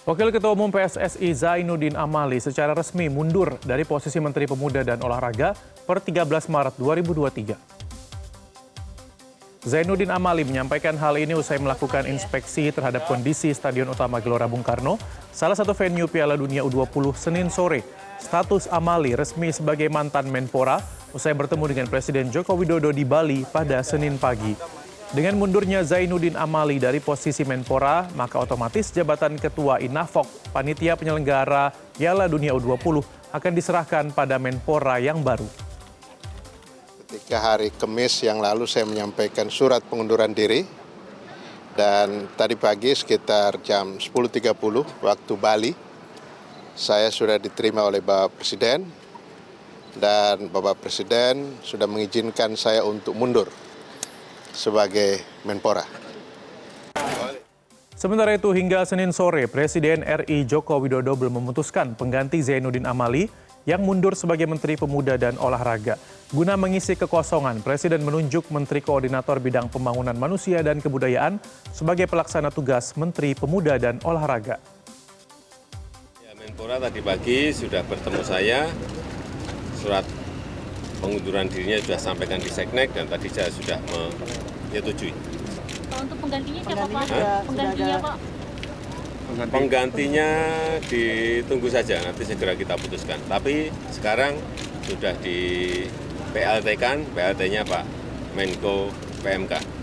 Wakil Ketua Umum PSSI Zainuddin Amali secara resmi mundur dari posisi Menteri Pemuda dan Olahraga per 13 Maret 2023. Zainuddin Amali menyampaikan hal ini usai melakukan inspeksi terhadap kondisi Stadion Utama Gelora Bung Karno, salah satu venue Piala Dunia U20 Senin sore. Status Amali resmi sebagai mantan Menpora usai bertemu dengan Presiden Joko Widodo di Bali pada Senin pagi. Dengan mundurnya Zainuddin Amali dari posisi Menpora, maka otomatis jabatan Ketua Inafok, panitia penyelenggara Piala Dunia U20 akan diserahkan pada Menpora yang baru. Ketika hari Kamis yang lalu saya menyampaikan surat pengunduran diri dan tadi pagi sekitar jam 10.30 waktu Bali saya sudah diterima oleh Bapak Presiden dan Bapak Presiden sudah mengizinkan saya untuk mundur sebagai Menpora. Sementara itu hingga Senin sore, Presiden RI Joko Widodo belum memutuskan pengganti Zainuddin Amali yang mundur sebagai Menteri Pemuda dan Olahraga. Guna mengisi kekosongan, Presiden menunjuk Menteri Koordinator Bidang Pembangunan Manusia dan Kebudayaan sebagai pelaksana tugas Menteri Pemuda dan Olahraga. Ya, Menpora tadi pagi sudah bertemu saya, surat pengunduran dirinya sudah sampaikan di Seknek dan tadi saya sudah menyetujui. Kalau untuk penggantinya siapa Pak? Penggantinya Pak? Penggantinya ditunggu saja, nanti segera kita putuskan. Tapi sekarang sudah di PLT kan, PLT-nya Pak Menko PMK.